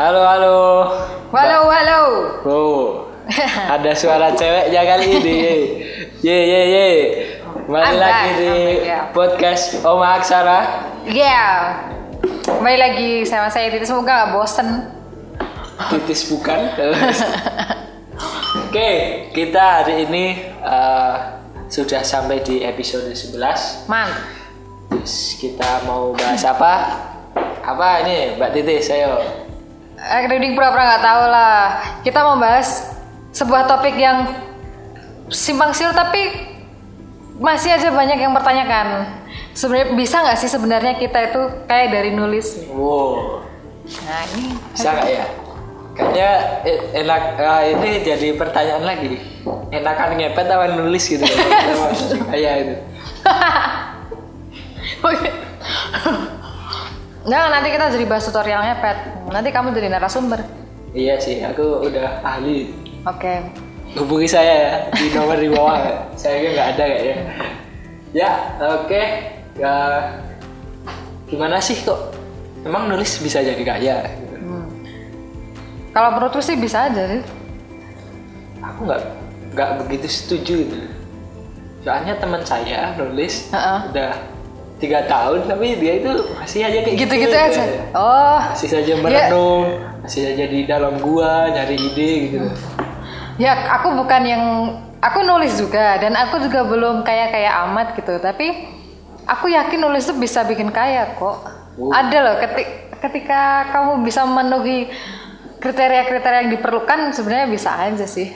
Halo, halo. Halo, halo. Oh, ada suara ceweknya kali ini. Ye, ye, ye. Kembali I'm lagi back, di I'm back, ya. podcast Oma Aksara. Yeah. Kembali lagi sama saya Titi. Semoga gak bosen. Titis bukan. Oke, kita hari ini eh, sudah sampai di episode 11. Mantap. Terus kita mau bahas apa? Apa ini, Mbak Titis? Ayo. Eh, Reading pura-pura nggak tahu lah. Kita mau bahas sebuah topik yang simpang siur tapi masih aja banyak yang bertanyakan. Sebenarnya bisa nggak sih sebenarnya kita itu kayak dari nulis? Wow. Nah ini Bisa nggak ya? Kayaknya eh, enak ah, ini jadi pertanyaan lagi. Enakan ngepet apa nulis gitu? Kayak itu. Oke. Nah, nanti kita jadi bahas tutorialnya, Pet. Nanti kamu jadi narasumber. Iya sih, aku udah ahli. Oke. Hubungi saya ya di nomor di bawah. saya nggak ada kayaknya. Ya, oke. Ya, gimana sih kok? Emang nulis bisa jadi kaya? Kalau menurutku sih bisa aja sih. Aku nggak nggak begitu setuju. Soalnya teman saya nulis Heeh. udah tiga tahun tapi dia itu masih aja kayak Gitu-gitu gitu aja. Oh. masih saja merenung masih saja di dalam gua nyari ide gitu Ya, aku bukan yang aku nulis juga dan aku juga belum kaya kaya amat gitu. Tapi aku yakin nulis itu bisa bikin kaya kok. Oh. Ada loh ketik, ketika kamu bisa memenuhi kriteria-kriteria yang diperlukan sebenarnya bisa aja sih.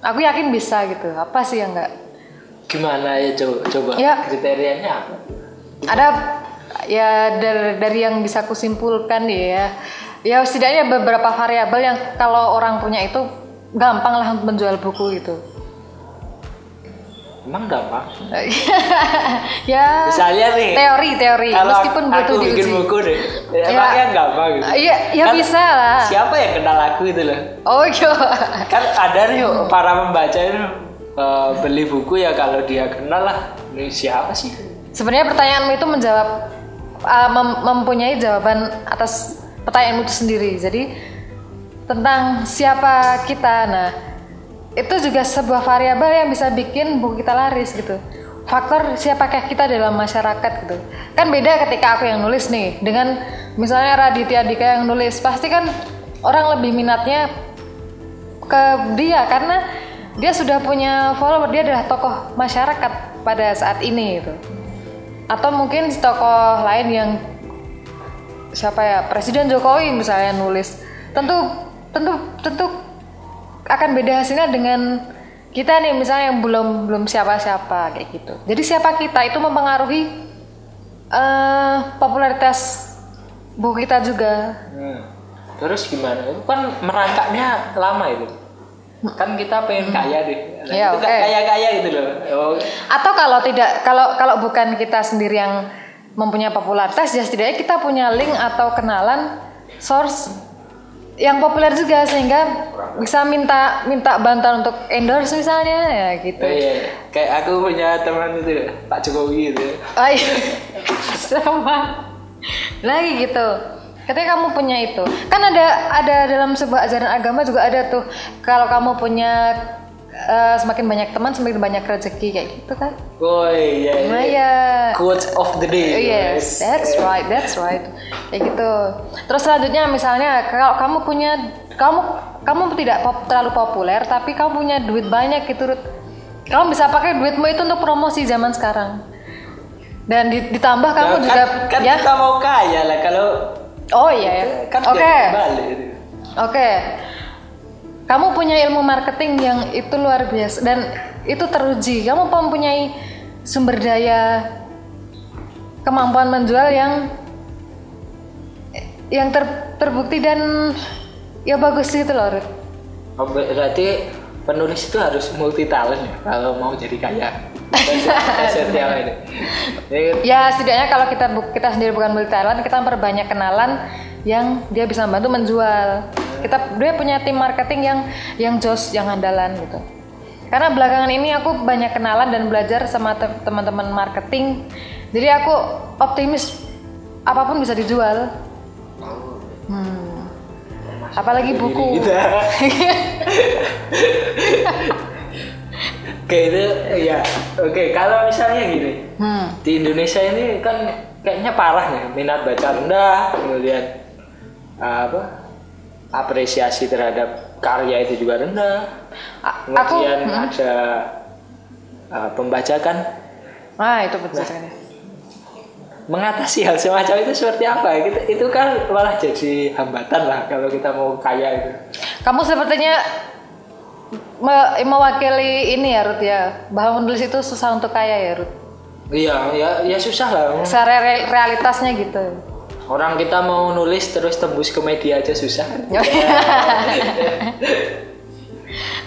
Aku yakin bisa gitu. Apa sih yang enggak? gimana ya coba coba Ya. kriterianya apa Ada ya dari, dari yang bisa kusimpulkan ya. Ya setidaknya beberapa variabel yang kalau orang punya itu gampang lah untuk menjual buku gitu. emang gampang? Ya misalnya nih teori teori. kalau meskipun aku butuh bikin diuji. buku deh Ya. emangnya gampang gitu. Iya ya Kan bisa lah. siapa yang kenal aku itu loh? Oh iya. Kan ada nih para pembaca itu eh, beli buku ya kalau dia kenal lah. Ini siapa sih sebenarnya pertanyaanmu itu menjawab uh, mem- mempunyai jawaban atas pertanyaanmu itu sendiri. Jadi tentang siapa kita nah itu juga sebuah variabel yang bisa bikin buku kita laris gitu. Faktor siapakah kita dalam masyarakat gitu. Kan beda ketika aku yang nulis nih dengan misalnya Raditya Dika yang nulis pasti kan orang lebih minatnya ke dia karena dia sudah punya follower dia adalah tokoh masyarakat pada saat ini gitu atau mungkin tokoh lain yang siapa ya Presiden Jokowi misalnya nulis tentu tentu tentu akan beda hasilnya dengan kita nih misalnya yang belum belum siapa-siapa kayak gitu jadi siapa kita itu mempengaruhi eh, popularitas buku kita juga Hmm. Terus gimana? Itu kan merangkaknya lama itu. Kan kita pengen kaya deh. Nah, Iya, itu oke. kaya-kaya gitu loh. Oh, Atau kalau tidak kalau kalau bukan kita sendiri yang mempunyai popularitas ya setidaknya kita punya link atau kenalan source yang populer juga sehingga bisa minta minta bantuan untuk endorse misalnya ya gitu. oh iya. Kayak aku punya teman itu Pak Jokowi gitu. Oh iya. Sama. Lagi gitu. Ketika kamu punya itu, kan ada ada dalam sebuah ajaran agama juga ada tuh kalau kamu punya eh, semakin banyak teman semakin banyak rezeki kayak gitu kan. Oh iya. Nah iya. ya. Quotes of the day. Oh, yes, that's right, that's right. Kayak gitu. Terus selanjutnya misalnya kalau kamu punya kamu kamu tidak pop- terlalu populer tapi kamu punya duit banyak gitu. Kamu bisa pakai duitmu itu untuk promosi zaman sekarang. Dan di- ditambah kamu Nah, juga kan, kan ya. kita mau kaya lah kalau Oh iya ya. kan Oke. balik itu. Oke. Kamu punya ilmu marketing yang itu luar biasa dan itu teruji. Kamu mempunyai sumber daya kemampuan menjual yang yang ter- terbukti dan ya bagus gitu loh. Ruth. Oh, berarti penulis itu harus multi talent ya kalau mau jadi kaya. Ini. Ya setidaknya kalau kita kita sendiri bukan multi talent, kita memperbanyak kenalan yang dia bisa membantu menjual. Kita dia punya tim marketing yang yang jos, yang andalan gitu. Karena belakangan ini aku banyak kenalan dan belajar sama te- teman-teman marketing. Jadi aku optimis apa pun bisa dijual. Hmm. apalagi buku Oke itu ya oke kalau misalnya gini hmm. di Indonesia ini kan kayaknya parah nih minat baca rendah kemudian uh, apa apresiasi terhadap karya itu juga rendah. A- aku kemudian hmm. ada uh, pembajakan ah itu betul sekali mengatasi hal semacam itu seperti apa? Itu, itu kan malah jadi hambatan lah kalau kita mau kaya itu. Kamu sepertinya me- mewakili ini ya Ruth ya. Bahwa menulis itu susah untuk kaya ya Ruth iya ya ya susah lah. Secara re- realitasnya gitu. Orang kita mau nulis terus tembus ke media aja susah.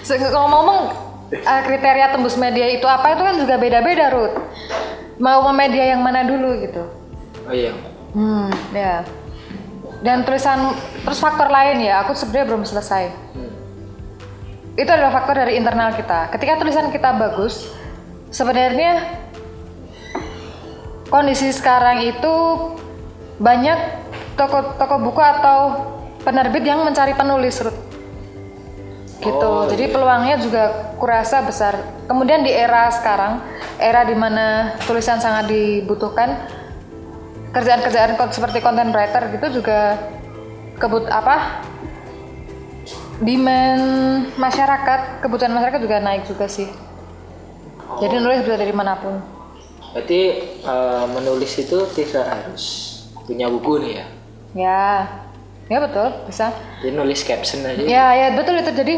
Se- ngomong-ngomong eh, kriteria tembus media itu apa itu kan juga beda-beda Ruth mau ke media yang mana dulu gitu. Oh iya. Hmm ya. Dan tulisan terus faktor lain ya aku sebenarnya belum selesai. Hmm. Itu adalah faktor dari internal kita. Ketika tulisan kita bagus sebenarnya kondisi sekarang itu banyak toko-toko buku atau penerbit yang mencari penulis Ruth gitu. Oh, jadi iya. peluangnya juga kurasa besar. Kemudian di era sekarang era di mana tulisan sangat dibutuhkan kerjaan-kerjaan seperti content writer gitu juga kebut apa demand masyarakat kebutuhan masyarakat juga naik juga sih. Jadi nulis bisa dari mana pun. Berarti eh, menulis itu tidak harus punya buku nih ya. ya. Ya betul. Bisa. Jadi nulis caption aja. ya ya betul itu. Jadi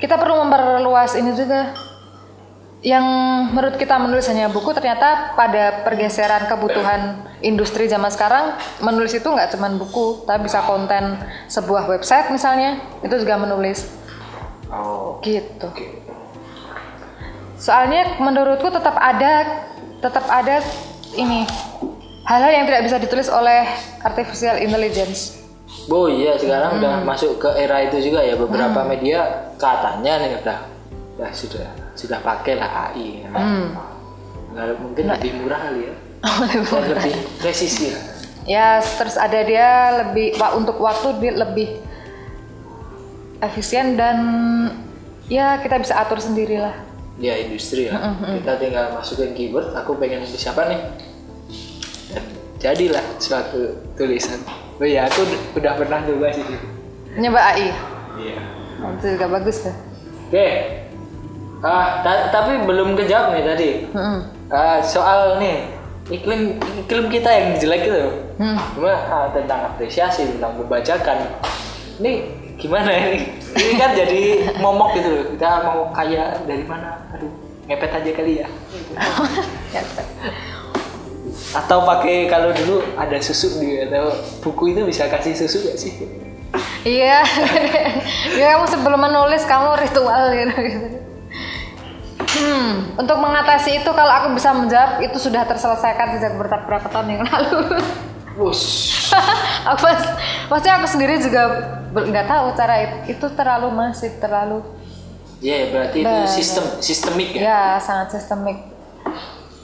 kita perlu memperluas ini juga yang menurut kita menulis hanya buku ternyata pada pergeseran kebutuhan industri zaman sekarang menulis itu nggak cuma buku tapi bisa konten sebuah website misalnya itu juga menulis. Oh. gitu. soalnya menurutku tetap ada tetap ada ini hal-hal yang tidak bisa ditulis oleh artificial intelligence. Oh iya sekarang udah Hmm. masuk ke era itu juga ya beberapa media katanya nih udah udah sudah sudah pakai lah AI. Ya. Hmm. Nggak- mungkin lebih murah kali ya. Lebih Dan lebih presisi lah. Ya, terus ada dia lebih wa- untuk waktu dia lebih efisien dan ya kita bisa atur sendiri lah. Ya industri ya. Kita tinggal masukin keyword. Aku pengen nulis apa nih? Dan jadilah suatu tulisan. Oh iya aku ud- udah pernah coba sih. Nyoba AI. Iya. Nah, itu juga bagus tuh. Oke. Ah, ta- tapi belum kejawab nih tadi. Mm-mm. Ah, soal nih iklim iklim kita yang jelek itu. Hmm. Cuma ah, tentang apresiasi, tentang membacakan. Ini gimana ini? Ini kan jadi momok gitu loh. Kita mau kaya dari mana? Aduh, ngepet aja kali ya. Ya, Atau pakai kalau dulu ada susu di atau buku itu bisa kasih susu gak sih? Iya. ya kamu sebelum menulis kamu ritual gitu. gitu. Hmm, untuk mengatasi itu kalau aku bisa menjawab itu sudah terselesaikan sejak berapa berapa tahun yang lalu. Wush. aku pas, maksudnya aku sendiri juga nggak tahu cara itu, itu terlalu masif terlalu Iya, berarti itu sistem sistemik ya. ya sangat sistemik.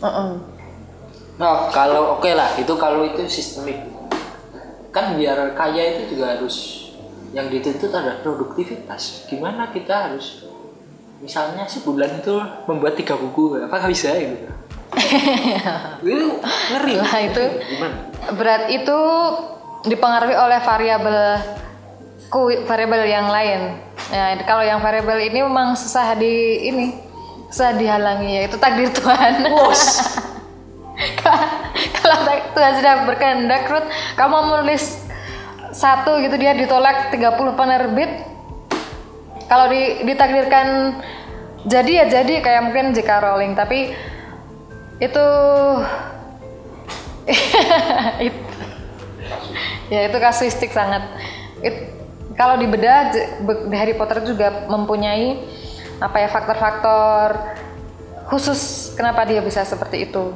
Mm-mm. Nah, kalau oke lah, itu kalau itu sistemik. Kan biar kaya itu juga harus yang dituntut ada produktivitas. Gimana kita harus misalnya sebulan itu membuat tiga buku, apakah bisa gitu? itu ngeri. Lah, itu- gimana? Berat itu dipengaruhi oleh variabel ku- variabel yang lain. Nah, kalau yang variabel ini memang susah di ini susah dihalangi yaitu takdir Tuhan. Bos. kalau tak- Tuhan sudah berkehendak, Ruth, kamu menulis satu gitu dia ditolak 30 penerbit. Kalau di, ditakdirkan jadi ya jadi kayak mungkin J.K. Rowling, tapi itu itu ya itu kasuistik sangat. It- kalau dibedah Harry Potter juga mempunyai apa ya faktor-faktor khusus kenapa dia bisa seperti itu.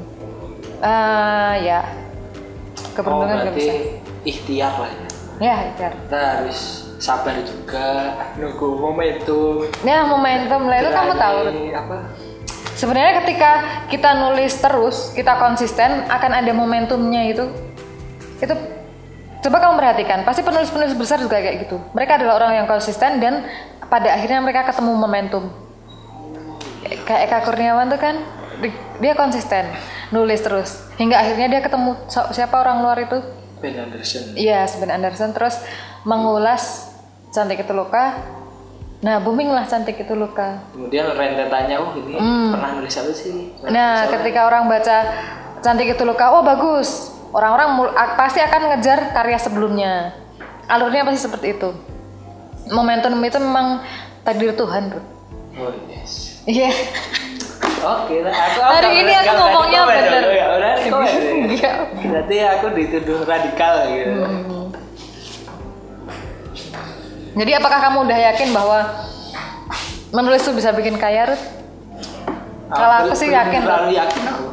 Eh, ya Oh, keberuntungan juga berarti bisa. ikhtiar lah ya. Icar. Kita harus sabar juga, nunggu momentum. ya momentum lah itu kamu tahu apa? sebenarnya ketika kita nulis terus kita konsisten akan ada momentumnya itu itu coba kamu perhatikan pasti penulis-penulis besar juga kayak gitu mereka adalah orang yang konsisten dan pada akhirnya mereka ketemu momentum kayak Eka Kurniawan tuh kan di- dia konsisten nulis terus hingga akhirnya dia ketemu siapa orang luar itu Ben Anderson Iya, Sven Anderson terus mengulas cantik itu luka. Nah, booming lah cantik itu luka. kemudian rentetannya oh ini pernah nulis apa sih Pernah Nah, nulis apa? ketika orang baca cantik itu luka, oh bagus. Orang-orang pasti akan ngejar karya sebelumnya. Alurnya pasti seperti itu. Momentum itu memang takdir Tuhan, Ruth. oh yes Iya. Oke aku Hari ini aku ngomongnya bener. dulu ya ya. Iya. berarti aku dituduh radikal gitu Hmm. Jadi apakah kamu udah yakin bahwa menulis tuh bisa bikin kaya, Ruth? Kalau aku sih yakin, terlalu yakin aku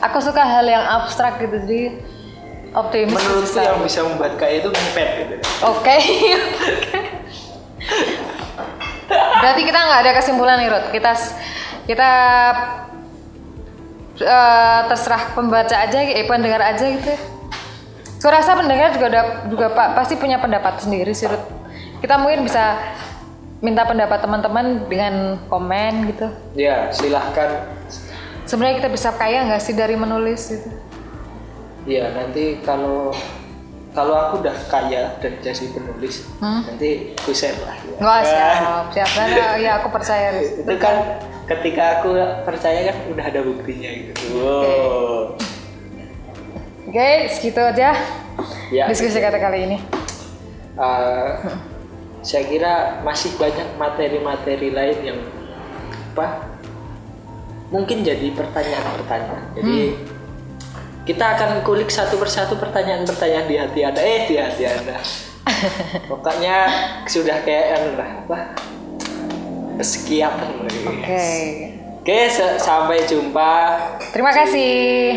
Aku suka hal yang abstrak gitu, jadi optimis. menurutku yang bisa membuat kaya itu ngepet gitu Oke. Berarti kita nggak ada kesimpulan nih, Rod. Kita kita eh, terserah pembaca aja, eh pendengar aja gitu. Saya rasa pendengar juga ada, juga pak pasti punya pendapat sendiri sih, Rod. Kita mungkin bisa minta pendapat teman-teman dengan komen gitu. ya silahkan Sebenarnya kita bisa kaya nggak sih dari menulis gitu? ya nanti kalau kalau aku udah kaya dan jadi penulis Hmm? nanti aku share lah ya. Nggak siap, siap. Nah, ya aku percaya. Itu kan ketika aku percaya kan udah ada buktinya gitu. Wow. Oke, segitu aja ya. diskusi kata kali ini. eh, saya kira masih banyak materi-materi lain yang apa mungkin jadi pertanyaan-pertanyaan. Jadi kita akan kulik satu persatu pertanyaan-pertanyaan di hati anda. Eh di hati anda. Pokoknya sudah kayak anu lah apa sekian Oke. oke se- sampai jumpa Terima kasih.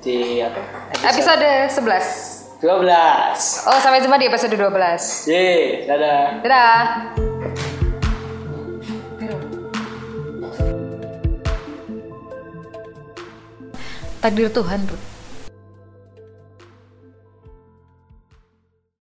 di apa Episode 11. 12 Oh, sampai jumpa di episode 12. Ye, dadah Dadah. Takdir Tuhan, Ruth.